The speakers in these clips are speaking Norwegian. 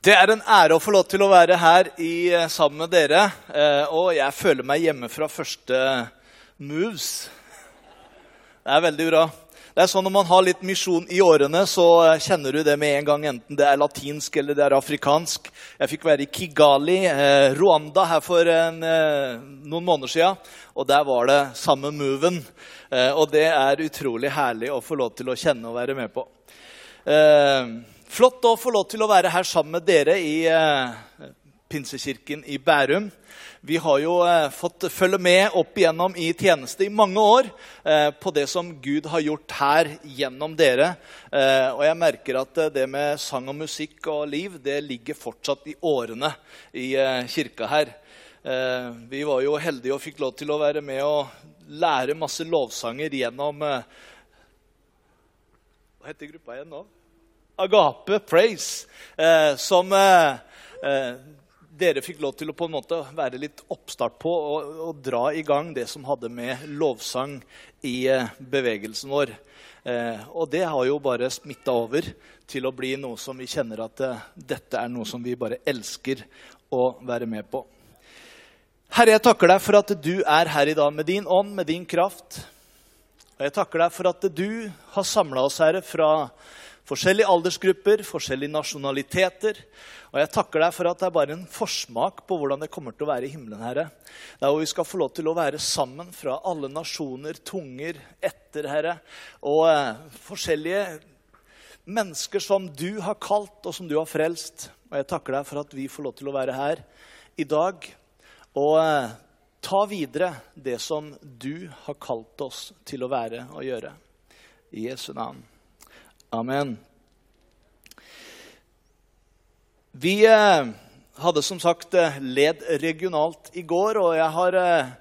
Det er en ære å få lov til å være her i, eh, sammen med dere. eh, Og jeg føler meg hjemme fra første moves. Det er veldig bra. Det er sånn Når man har litt misjon i årene, så eh, kjenner du det med en gang, enten det er latinsk eller det er afrikansk. Jeg fikk være i Kigali, Rwanda, her for en, noen måneder siden. Og der var det samme moven. Eh, Og det er utrolig herlig å få lov til å kjenne og være med på. Eh, flott å få lov til å være her sammen med dere i eh, Pinsekirken i Bærum. Vi har jo eh, fått følge med opp igjennom i tjeneste i mange år eh, på det som Gud har gjort her gjennom dere. Og jeg merker at det med sang og musikk og liv det ligger fortsatt i årene i kirka her. Vi var jo heldige og fikk lov til å være med og lære masse lovsanger gjennom Hva heter gruppa igjen nå? Agape Praise. Eh, som eh, eh, dere fikk lov til å på en måte være litt oppstart på og, og dra i gang det som hadde med lovsang i eh, bevegelsen vår. Eh, og det har jo bare smitta over til å bli noe som vi kjenner at eh, dette er noe som vi bare elsker å være med på. Herre, jeg takker deg for at du er her i dag med din ånd, med din kraft. Og jeg takker deg for at du har samla oss, Herre, fra forskjellige aldersgrupper, forskjellige nasjonaliteter. Og jeg takker deg for at det er bare en forsmak på hvordan det kommer til å være i himmelen, Herre. Der hvor vi skal få lov til å være sammen fra alle nasjoner, tunger, etter, Herre. Og eh, forskjellige mennesker som du har kalt, og som du har frelst. Og jeg takker deg for at vi får lov til å være her i dag og eh, ta videre det som du har kalt oss til å være og gjøre. I Jesu navn. Amen. Vi eh, hadde som sagt eh, led regionalt i går, og jeg har eh,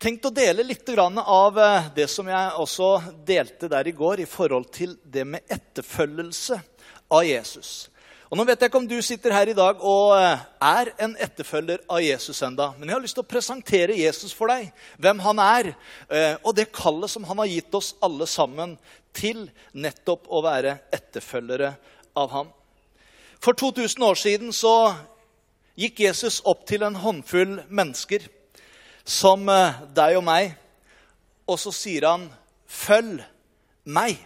tenkt å dele litt av det som jeg også delte der i går, i forhold til det med etterfølgelse av Jesus. Og nå vet jeg ikke om du sitter her i dag og eh, er en etterfølger av Jesus enda, men jeg har lyst til å presentere Jesus for deg, hvem han er, eh, og det kallet som han har gitt oss alle sammen til nettopp å være etterfølgere av ham. For 2000 år siden så gikk Jesus opp til en håndfull mennesker, som eh, deg og meg, og så sier han, 'Følg meg'.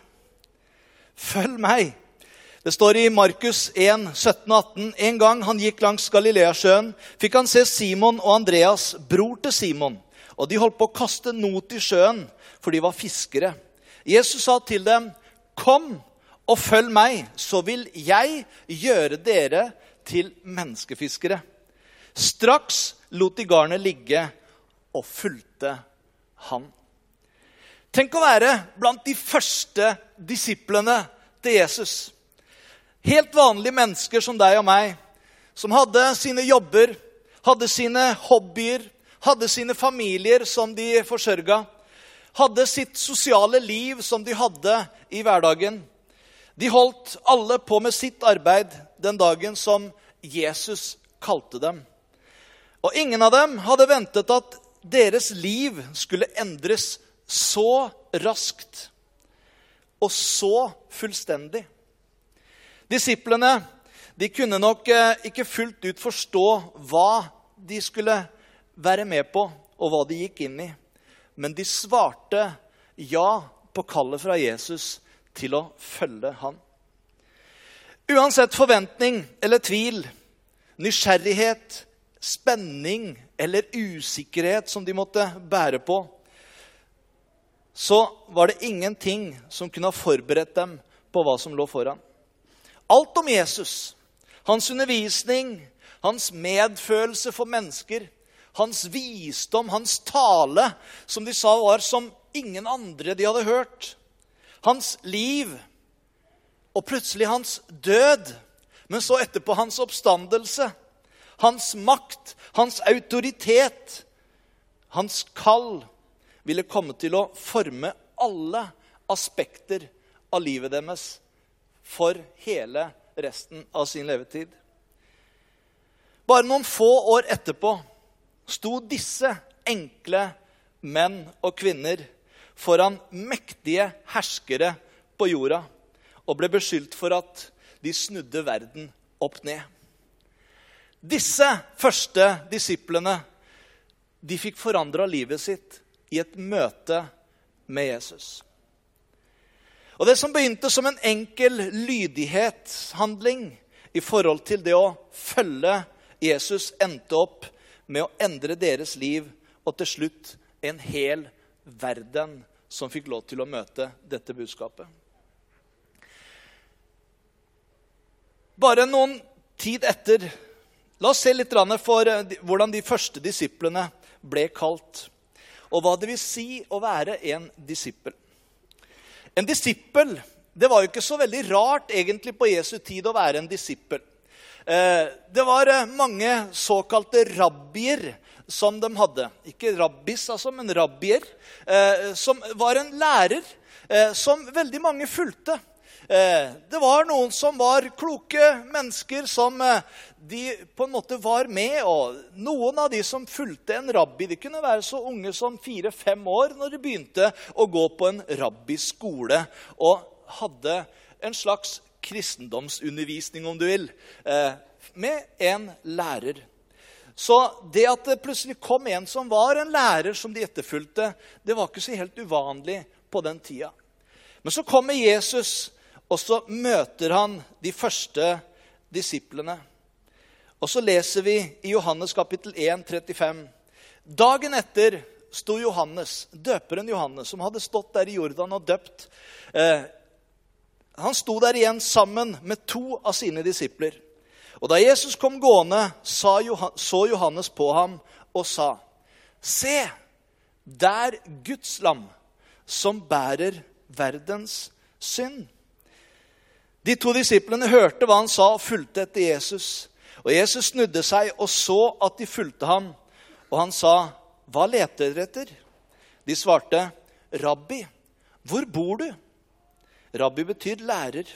Følg meg. Det står i Markus 1, 17 og 18. En gang han gikk langs Galileasjøen, fikk han se Simon og Andreas, bror til Simon. Og de holdt på å kaste not i sjøen, for de var fiskere. Jesus sa til dem, 'Kom og følg meg, så vil jeg gjøre dere til menneskefiskere.' Straks lot de garnet ligge og fulgte han. Tenk å være blant de første disiplene til Jesus. Helt vanlige mennesker som deg og meg, som hadde sine jobber, hadde sine hobbyer, hadde sine familier som de forsørga, hadde sitt sosiale liv som de hadde i hverdagen. De holdt alle på med sitt arbeid den dagen som Jesus kalte dem. Og ingen av dem hadde ventet at deres liv skulle endres så raskt og så fullstendig. Disiplene de kunne nok eh, ikke fullt ut forstå hva de skulle være med på, og hva de gikk inn i. Men de svarte ja på kallet fra Jesus til å følge han. Uansett forventning eller tvil, nysgjerrighet, spenning eller usikkerhet som de måtte bære på, så var det ingenting som kunne ha forberedt dem på hva som lå foran. Alt om Jesus, hans undervisning, hans medfølelse for mennesker, hans visdom, hans tale, som de sa var som ingen andre de hadde hørt. Hans liv, og plutselig hans død, men så etterpå hans oppstandelse. Hans makt, hans autoritet, hans kall ville komme til å forme alle aspekter av livet deres for hele resten av sin levetid. Bare noen få år etterpå sto disse enkle menn og kvinner foran mektige herskere på jorda og ble beskyldt for at de snudde verden opp ned. Disse første disiplene de fikk forandra livet sitt i et møte med Jesus. Og Det som begynte som en enkel lydighetshandling i forhold til det å følge Jesus, endte opp med å endre deres liv, og til slutt en hel verden som fikk lov til å møte dette budskapet. Bare noen tid etter La oss se litt for eh, hvordan de første disiplene ble kalt, og hva det vil si å være en disippel. En disippel det var jo ikke så veldig rart egentlig på Jesu tid å være en disippel. Eh, det var eh, mange såkalte rabbier som de hadde. Ikke rabbis, altså, men rabbier. Som var en lærer som veldig mange fulgte. Eh, det var noen som var kloke mennesker, som eh, de på en måte var med. Og noen av de som fulgte en rabbi, de kunne være så unge som fire-fem år når de begynte å gå på en rabbiskole og hadde en slags kristendomsundervisning, om du vil, eh, med en lærer. Så det at det plutselig kom en som var en lærer som de etterfulgte, det var ikke så helt uvanlig på den tida. Men så kommer Jesus og så møter han de første disiplene. Og så leser vi i Johannes kapittel 1, 35. Dagen etter sto Johannes, døperen Johannes, som hadde stått der i Jordan og døpt. Eh, han sto der igjen sammen med to av sine disipler. Og da Jesus kom gående, så Johannes på ham og sa, Se, der Guds lam, som bærer verdens synd. De to disiplene hørte hva han sa, og fulgte etter Jesus. Og Jesus snudde seg og så at de fulgte ham, og han sa, 'Hva leter dere etter?' De svarte, 'Rabbi, hvor bor du?' Rabbi betyr lærer.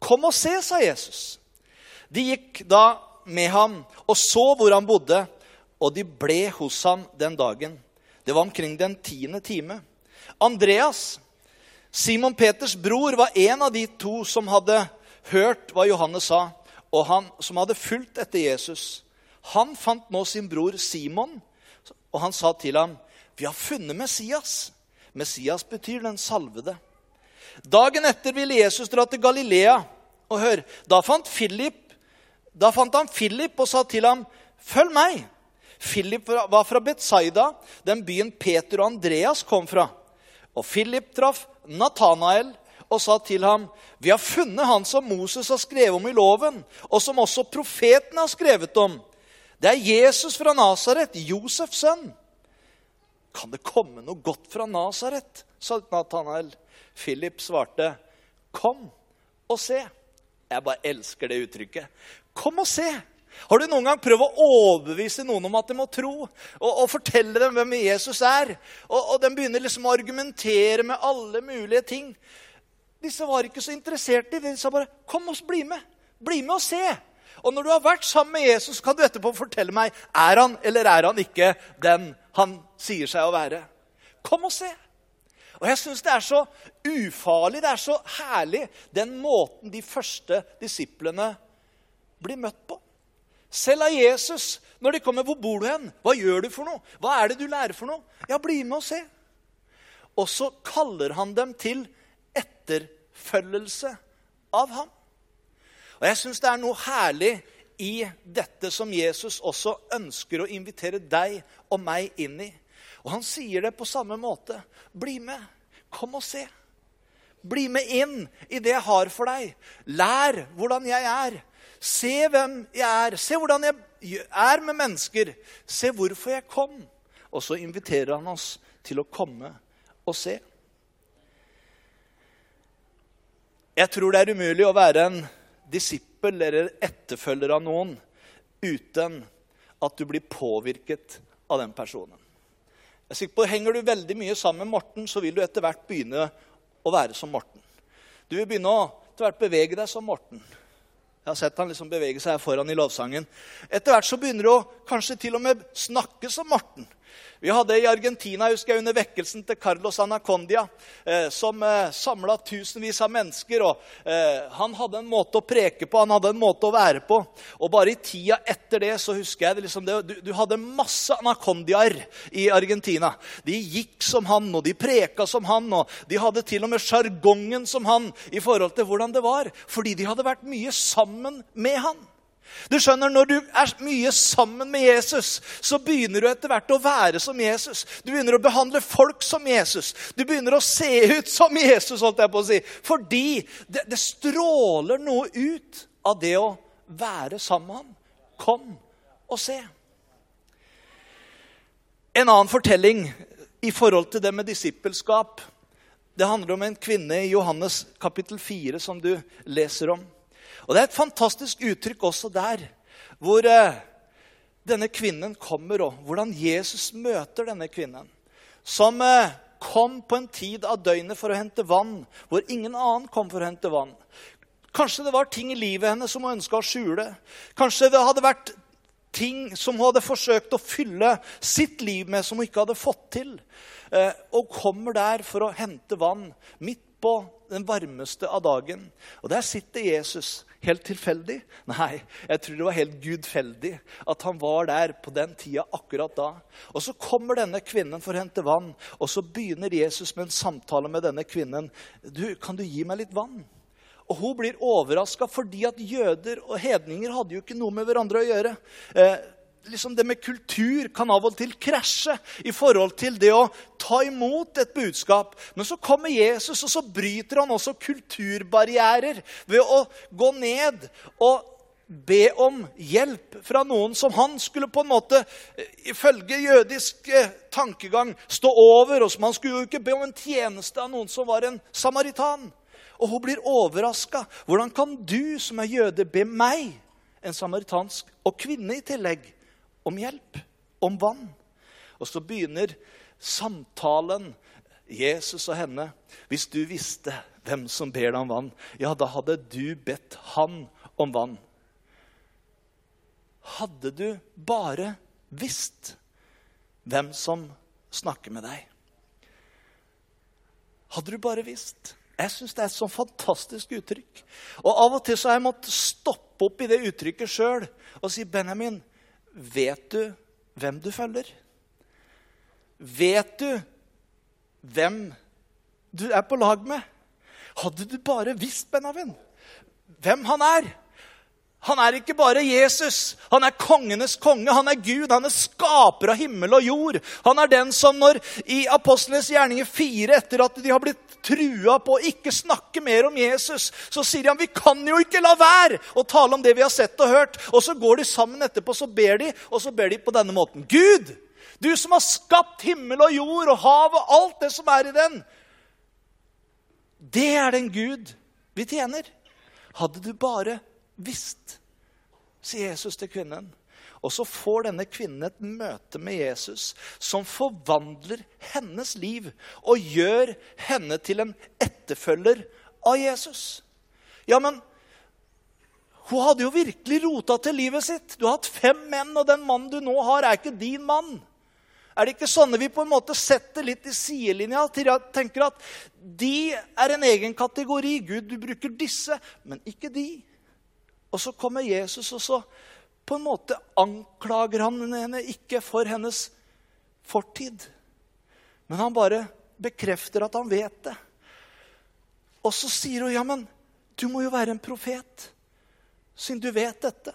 'Kom og se', sa Jesus. De gikk da med ham og så hvor han bodde, og de ble hos ham den dagen. Det var omkring den tiende time. Andreas, Simon Peters bror var en av de to som hadde hørt hva Johannes sa, og han, som hadde fulgt etter Jesus. Han fant nå sin bror Simon, og han sa til ham, 'Vi har funnet Messias.' Messias betyr den salvede. Dagen etter ville Jesus dra til Galilea. Og hør, da fant, Philip, da fant han Philip og sa til ham, 'Følg meg.' Philip var fra Betsaida, den byen Peter og Andreas kom fra. Og Philip traff Natanael og sa til ham, 'Vi har funnet han som Moses har skrevet om i loven,' 'og som også profetene har skrevet om.' 'Det er Jesus fra Nasaret, Josefs sønn.' 'Kan det komme noe godt fra Nasaret?' sa Natanael. Philip svarte, 'Kom og se.' Jeg bare elsker det uttrykket. Kom og se. Har du noen gang prøvd å overbevise noen om at de må tro? Og, og fortelle dem hvem Jesus er? Og, og de begynner liksom å argumentere med alle mulige ting. Disse var ikke så interesserte. De sa bare 'Kom og bli med. Bli med og se'. Og når du har vært sammen med Jesus, kan du etterpå fortelle meg er han eller er han ikke den han sier seg å være. Kom og se. Og jeg syns det er så ufarlig, det er så herlig, den måten de første disiplene blir møtt på. Selv av Jesus. Når de kommer, 'Hvor bor du hen? Hva gjør du for noe?' 'Hva er det du lærer for noe?' 'Ja, bli med og se.' Og så kaller han dem til etterfølgelse av ham. Og Jeg syns det er noe herlig i dette som Jesus også ønsker å invitere deg og meg inn i. Og han sier det på samme måte. Bli med. Kom og se. Bli med inn i det jeg har for deg. Lær hvordan jeg er. Se hvem jeg er. Se hvordan jeg er med mennesker. Se hvorfor jeg kom. Og så inviterer han oss til å komme og se. Jeg tror det er umulig å være en disippel eller etterfølger av noen uten at du blir påvirket av den personen. Jeg er sikker på, Henger du veldig mye sammen med Morten, så vil du etter hvert begynne å være som Morten. Du vil begynne å etter hvert bevege deg som Morten. Jeg har sett han liksom bevege seg foran i lovsangen. Etter hvert så begynner du å kanskje til og med snakke som Morten. Vi hadde i Argentina husker jeg, under vekkelsen til Carlos Anacondia, eh, som eh, samla tusenvis av mennesker. og eh, Han hadde en måte å preke på, han hadde en måte å være på. Og bare i tida etter det så husker jeg det, liksom, det, du, du, hadde masse anacondiaer i Argentina. De gikk som han, og de preka som han, og de hadde til og med sjargongen som han i forhold til hvordan det var. Fordi de hadde vært mye sammen med han. Du skjønner, Når du er mye sammen med Jesus, så begynner du etter hvert å være som Jesus. Du begynner å behandle folk som Jesus. Du begynner å se ut som Jesus. holdt jeg på å si. Fordi det, det stråler noe ut av det å være sammen med ham. Kom og se. En annen fortelling i forhold til det med disippelskap det handler om en kvinne i Johannes kapittel 4 som du leser om. Og Det er et fantastisk uttrykk også der, hvor eh, denne kvinnen kommer, og hvordan Jesus møter denne kvinnen. Som eh, kom på en tid av døgnet for å hente vann, hvor ingen annen kom for å hente vann. Kanskje det var ting i livet hennes som hun ønska å skjule. Kanskje det hadde vært ting som hun hadde forsøkt å fylle sitt liv med, som hun ikke hadde fått til. Eh, og kommer der for å hente vann midt på den varmeste av dagen. Og der sitter Jesus helt tilfeldig? Nei, jeg tror det var helt gudfeldig at han var der på den tida akkurat da. Og så kommer denne kvinnen for å hente vann, og så begynner Jesus med en samtale med denne kvinnen. Du, 'Kan du gi meg litt vann?' Og Hun blir overraska fordi at jøder og hedninger hadde jo ikke noe med hverandre å gjøre. Eh, liksom det med kultur kan av og til krasje i forhold til det å ta imot et budskap. Men så kommer Jesus, og så bryter han også kulturbarrierer ved å gå ned og be om hjelp fra noen som han skulle på en måte, ifølge jødisk eh, tankegang, stå over. Og som han skulle jo ikke be om en tjeneste av noen som var en samaritan. Og hun blir overraska. Hvordan kan du som er jøde, be meg, en samaritansk og kvinne i tillegg, om hjelp, om vann. Og så begynner samtalen, Jesus og henne. Hvis du visste hvem som ber deg om vann, ja, da hadde du bedt han om vann. Hadde du bare visst hvem som snakker med deg. Hadde du bare visst. Jeg syns det er et sånn fantastisk uttrykk. Og Av og til så har jeg måttet stoppe opp i det uttrykket sjøl og si, 'Benjamin, Vet du hvem du følger? Vet du hvem du er på lag med? Hadde du bare visst, Benjamin, hvem han er Han er ikke bare Jesus. Han er kongenes konge. Han er Gud. Han er skaper av himmel og jord. Han er den som når i Apostlenes gjerninger fire, etter at de har blitt trua på å ikke snakke mer om Jesus, så sier han vi kan jo ikke la være å tale om det vi har sett og hørt. Og så går de sammen etterpå, så ber de, og så ber de på denne måten. Gud, du som har skapt himmel og jord og hav og alt det som er i den. Det er den Gud vi tjener. Hadde du bare visst, sier Jesus til kvinnen. Og så får denne kvinnen et møte med Jesus som forvandler hennes liv og gjør henne til en etterfølger av Jesus. Ja, men hun hadde jo virkelig rota til livet sitt. Du har hatt fem menn, og den mannen du nå har, er ikke din mann. Er det ikke sånne vi på en måte setter litt i sidelinja? Tenker at de er en egen kategori. Gud, du bruker disse, men ikke de. Og så kommer Jesus, og så på en måte anklager han henne ikke for hennes fortid. Men han bare bekrefter at han vet det. Og så sier hun, 'Ja, men du må jo være en profet, siden du vet dette.'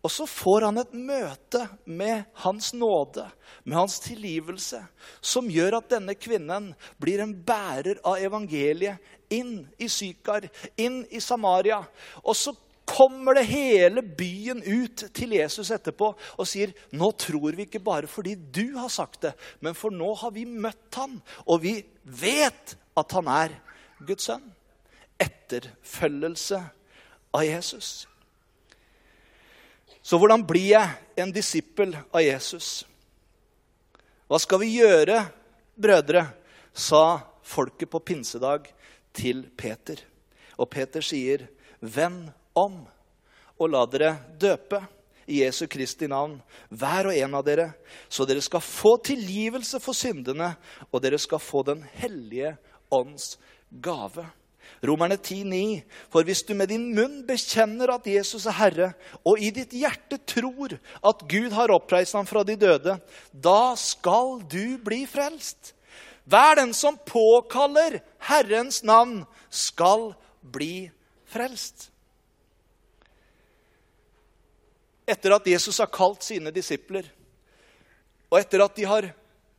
Og så får han et møte med hans nåde, med hans tilgivelse, som gjør at denne kvinnen blir en bærer av evangeliet inn i Sykar, inn i Samaria. Og så kommer det hele byen ut til Jesus etterpå og sier, 'Nå tror vi ikke bare fordi du har sagt det, men for nå har vi møtt han, og vi vet at han er Guds sønn.' Etterfølgelse av Jesus. Så hvordan blir jeg en disippel av Jesus? Hva skal vi gjøre, brødre? sa folket på pinsedag til Peter. Og Peter sier, 'Venn om og la dere døpe i Jesu Kristi navn, hver og en av dere, så dere skal få tilgivelse for syndene, og dere skal få Den hellige ånds gave. Romerne 10,9. For hvis du med din munn bekjenner at Jesus er Herre, og i ditt hjerte tror at Gud har oppreist ham fra de døde, da skal du bli frelst. Hver den som påkaller Herrens navn, skal bli frelst. Etter at Jesus har kalt sine disipler, og etter at de har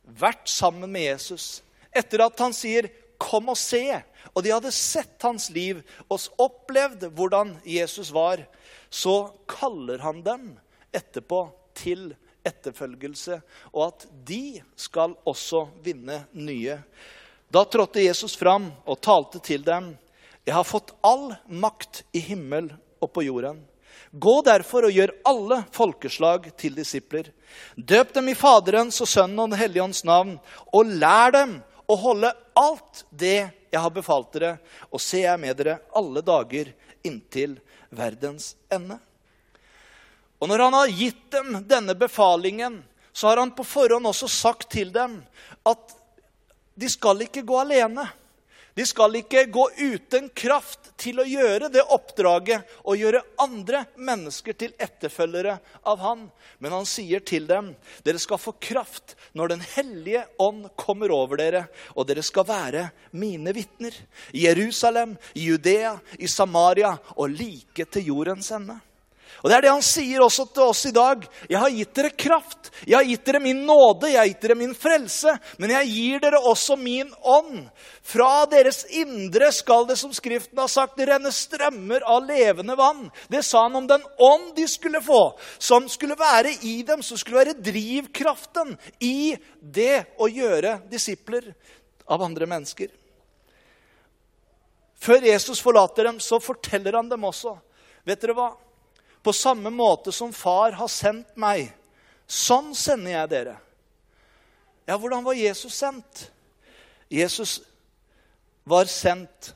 vært sammen med Jesus, etter at han sier 'kom og se', og de hadde sett hans liv og opplevd hvordan Jesus var, så kaller han dem etterpå til etterfølgelse, og at de skal også vinne nye. Da trådte Jesus fram og talte til dem. Jeg har fått all makt i himmel og på jorden. Gå derfor og gjør alle folkeslag til disipler. Døp dem i Faderens og Sønnen og Den hellige ånds navn, og lær dem å holde alt det jeg har befalt dere, og se jeg med dere alle dager inntil verdens ende. Og når han har gitt dem denne befalingen, så har han på forhånd også sagt til dem at de skal ikke gå alene. De skal ikke gå uten kraft til å gjøre det oppdraget og gjøre andre mennesker til etterfølgere av han. Men han sier til dem, dere skal få kraft når Den hellige ånd kommer over dere, og dere skal være mine vitner. I Jerusalem, i Judea, i Samaria og like til jordens ende. Og Det er det han sier også til oss i dag. Jeg har gitt dere kraft. Jeg har gitt dere min nåde, jeg har gitt dere min frelse. Men jeg gir dere også min ånd. Fra deres indre skal det, som Skriften har sagt, renne strømmer av levende vann. Det sa han om den ånd de skulle få, som skulle være i dem, som skulle være drivkraften i det å gjøre disipler av andre mennesker. Før Jesus forlater dem, så forteller han dem også Vet dere hva? På samme måte som far har sendt meg, sånn sender jeg dere. Ja, hvordan var Jesus sendt? Jesus var sendt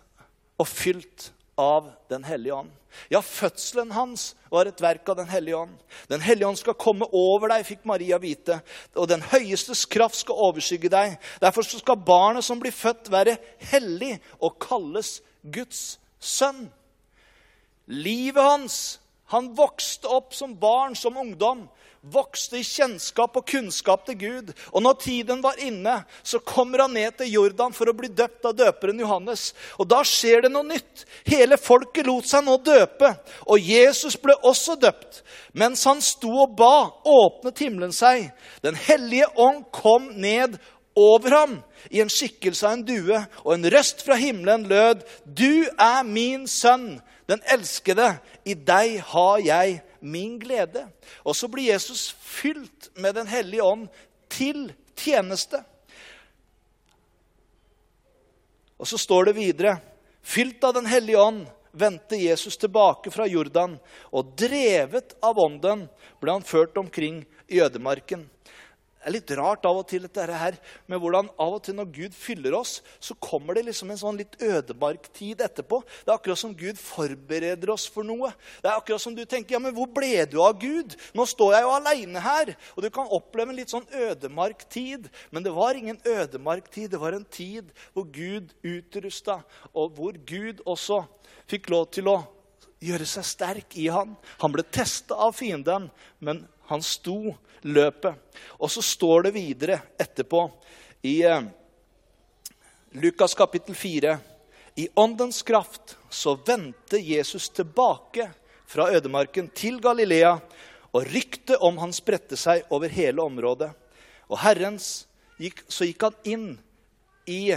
og fylt av Den hellige ånd. Ja, fødselen hans var et verk av Den hellige ånd. Den hellige ånd skal komme over deg, fikk Maria vite. Og den høyestes kraft skal overskygge deg. Derfor skal barnet som blir født, være hellig og kalles Guds sønn. Livet hans han vokste opp som barn, som ungdom. Vokste i kjennskap og kunnskap til Gud. Og når tiden var inne, så kommer han ned til Jordan for å bli døpt av døperen Johannes. Og da skjer det noe nytt. Hele folket lot seg nå døpe. Og Jesus ble også døpt. Mens han sto og ba, åpnet himmelen seg. Den hellige ånd kom ned over ham i en skikkelse av en due, og en røst fra himmelen lød, 'Du er min sønn, den elskede, i deg har jeg min glede. Og så blir Jesus fylt med Den hellige ånd til tjeneste. Og så står det videre Fylt av Den hellige ånd vendte Jesus tilbake fra Jordan, og drevet av ånden ble han ført omkring i ødemarken. Det er litt rart av og til dette her, med hvordan av og til når Gud fyller oss, så kommer det liksom en sånn litt ødemarktid etterpå. Det er akkurat som Gud forbereder oss for noe. Det er akkurat som du tenker ja, men hvor ble du av Gud? Nå står jeg jo aleine her. Og du kan oppleve en litt sånn ødemarktid. Men det var ingen ødemarktid. Det var en tid hvor Gud utrusta, og hvor Gud også fikk lov til å gjøre seg sterk i han. Han ble testa av fienden, men han sto løpet. Og så står det videre etterpå i eh, Lukas kapittel 4. I åndens kraft så vendte Jesus tilbake fra ødemarken til Galilea, og ryktet om han spredte seg over hele området. Og Herrens gikk, så gikk han inn i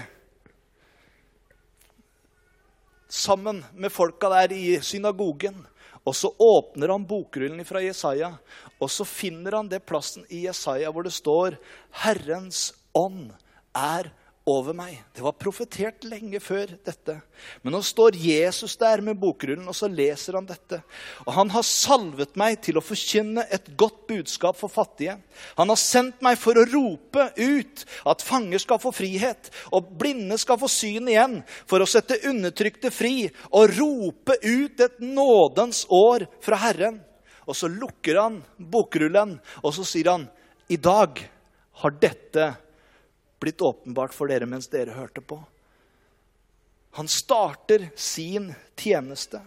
Sammen med folka der i synagogen og så åpner han bokrullen fra Jesaja, og så finner han det plassen i Jesaja hvor det står 'Herrens ånd er over meg'. Det var profetert lenge før dette. Men nå står Jesus der med bokrullen, og så leser han dette. Og han har salvet meg til å forkynne et godt budskap for fattige. Han har sendt meg for å rope ut at fanger skal få frihet, og blinde skal få syn igjen, for å sette undertrykte fri og rope ut et nådens år fra Herren. Og så lukker han bokrullen, og så sier han, 'I dag har dette blitt åpenbart for dere mens dere hørte på.' Han starter sin tjeneste.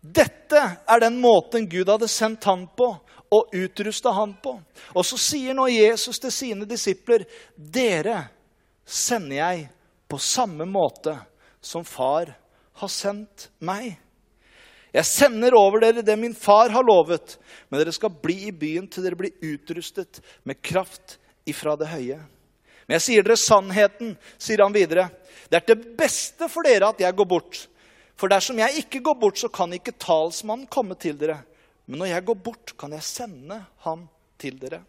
Dette er den måten Gud hadde sendt han på og utrusta han på. Og så sier nå Jesus til sine disipler, 'Dere sender jeg på samme måte som far har sendt meg.' Jeg sender over dere det min far har lovet, men dere skal bli i byen til dere blir utrustet med kraft ifra det høye. Men jeg sier dere sannheten, sier han videre. Det er til beste for dere at jeg går bort. For dersom jeg ikke går bort, så kan ikke talsmannen komme til dere. Men når jeg går bort, kan jeg sende ham til dere.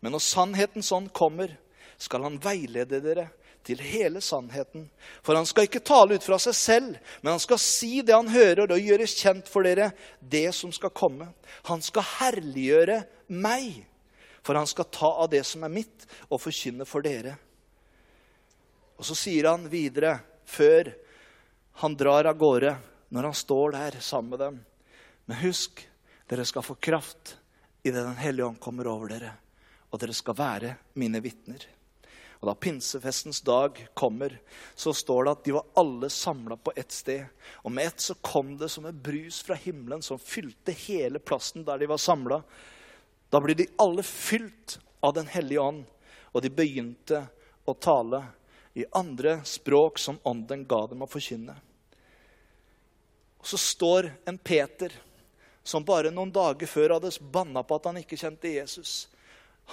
Men når sannheten sånn kommer, skal han veilede dere til hele sannheten. For han skal ikke tale ut fra seg selv, men han skal si det han hører, og gjøre kjent for dere det som skal komme. Han skal herliggjøre meg, for han skal ta av det som er mitt, og forkynne for dere. Og så sier han videre, før han drar av gårde, når han står der sammen med dem Men husk, dere skal få kraft idet Den hellige ånd kommer over dere, og dere skal være mine vitner. Og Da pinsefestens dag kommer, så står det at de var alle samla på ett sted. Og med ett så kom det som et brus fra himmelen som fylte hele plassen der de var samla. Da ble de alle fylt av Den hellige ånd, og de begynte å tale i andre språk som ånden ga dem å forkynne. Og så står en Peter som bare noen dager før hadde banna på at han ikke kjente Jesus.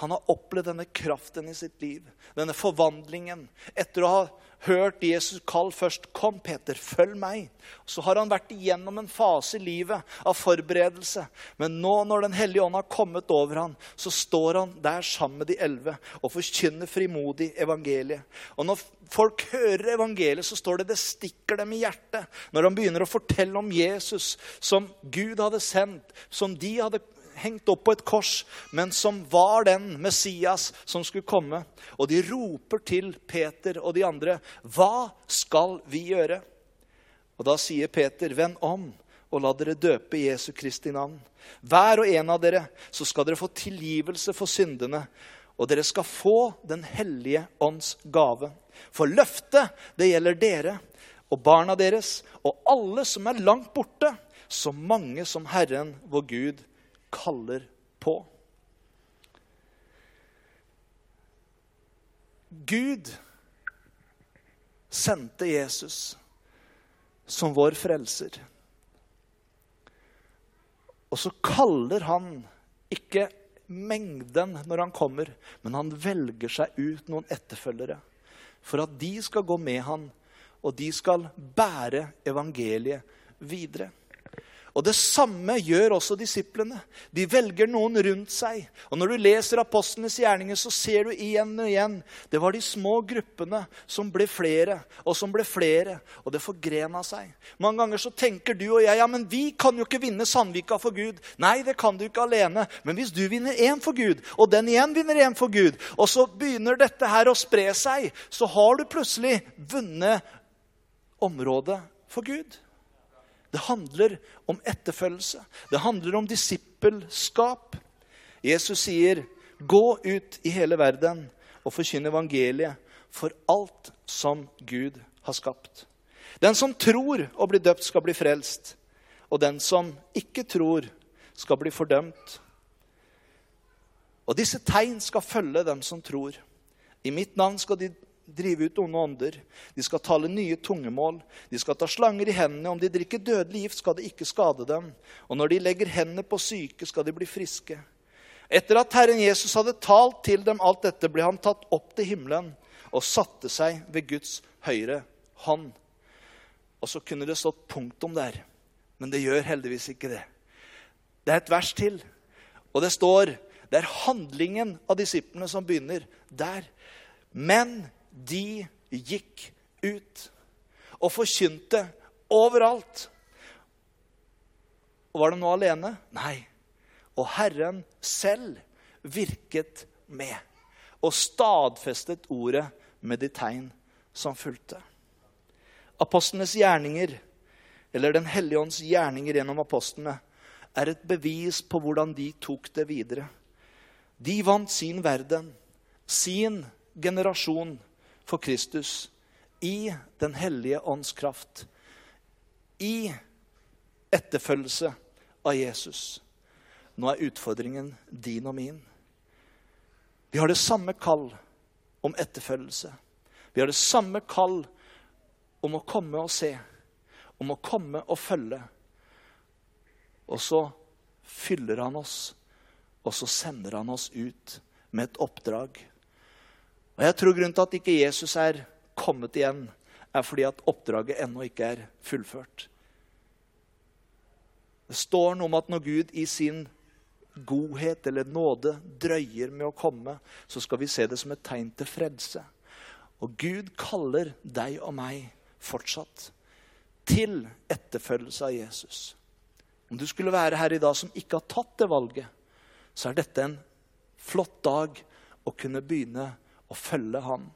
Han har opplevd denne kraften i sitt liv, denne forvandlingen. Etter å ha hørt Jesus kall først 'Kom, Peter, følg meg'. Så har han vært igjennom en fase i livet av forberedelse. Men nå når Den hellige ånd har kommet over ham, så står han der sammen med de elleve og forkynner frimodig evangeliet. Og når folk hører evangeliet, så står det det stikker dem i hjertet. Når han begynner å fortelle om Jesus som Gud hadde sendt, som de hadde hengt opp på et kors, men som var den Messias som skulle komme. Og de roper til Peter og de andre, 'Hva skal vi gjøre?' Og da sier Peter, 'Vend om og la dere døpe Jesu Kristi navn.' Hver og en av dere, så skal dere få tilgivelse for syndene. Og dere skal få Den hellige ånds gave. For løftet, det gjelder dere og barna deres og alle som er langt borte, så mange som Herren vår Gud kaller på. Gud sendte Jesus som vår frelser. Og så kaller han ikke mengden når han kommer, men han velger seg ut noen etterfølgere. For at de skal gå med han, og de skal bære evangeliet videre. Og Det samme gjør også disiplene. De velger noen rundt seg. Og Når du leser apostlenes gjerninger, så ser du igjen og igjen det var de små gruppene som ble flere og som ble flere. Og det forgrena seg. Mange ganger så tenker du og jeg ja, men vi kan jo ikke vinne Sandvika for Gud. Nei, det kan du ikke alene. Men hvis du vinner én for Gud, og den igjen vinner én for Gud, og så begynner dette her å spre seg, så har du plutselig vunnet området for Gud. Det handler om etterfølgelse. Det handler om disippelskap. Jesus sier, 'Gå ut i hele verden og forkynn evangeliet for alt som Gud har skapt.' Den som tror og blir døpt, skal bli frelst. Og den som ikke tror, skal bli fordømt. Og disse tegn skal følge dem som tror. I mitt navn skal de drive ut onde ånder. De skal tale nye tungemål. De skal ta slanger i hendene. Om de drikker dødelig gift, skal det ikke skade dem. Og når de legger hendene på syke, skal de bli friske. Etter at Herren Jesus hadde talt til dem alt dette, ble han tatt opp til himmelen og satte seg ved Guds høyre hånd. Og så kunne det stått punktum der, men det gjør heldigvis ikke det. Det er et vers til, og det står det er handlingen av disiplene som begynner der. Men de gikk ut og forkynte overalt. Og var de nå alene? Nei. Og Herren selv virket med og stadfestet ordet med de tegn som fulgte. Apostlenes gjerninger, eller Den hellige ånds gjerninger gjennom apostlene, er et bevis på hvordan de tok det videre. De vant sin verden, sin generasjon, for Kristus i Den hellige ånds kraft. I etterfølgelse av Jesus. Nå er utfordringen din og min. Vi har det samme kall om etterfølgelse. Vi har det samme kall om å komme og se, om å komme og følge. Og så fyller han oss, og så sender han oss ut med et oppdrag. Og Jeg tror grunnen til at ikke Jesus er kommet igjen, er fordi at oppdraget ennå ikke er fullført. Det står noe om at når Gud i sin godhet eller nåde drøyer med å komme, så skal vi se det som et tegn til frelse. Og Gud kaller deg og meg fortsatt til etterfølgelse av Jesus. Om du skulle være her i dag som ikke har tatt det valget, så er dette en flott dag å kunne begynne å følge Han.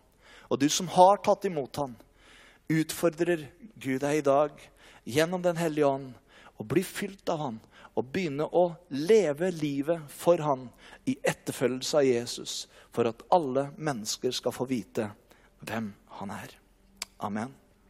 Og du som har tatt imot Han, utfordrer Gud deg i dag gjennom Den hellige ånd og bli fylt av Han og begynne å leve livet for Han i etterfølgelse av Jesus, for at alle mennesker skal få vite hvem Han er. Amen.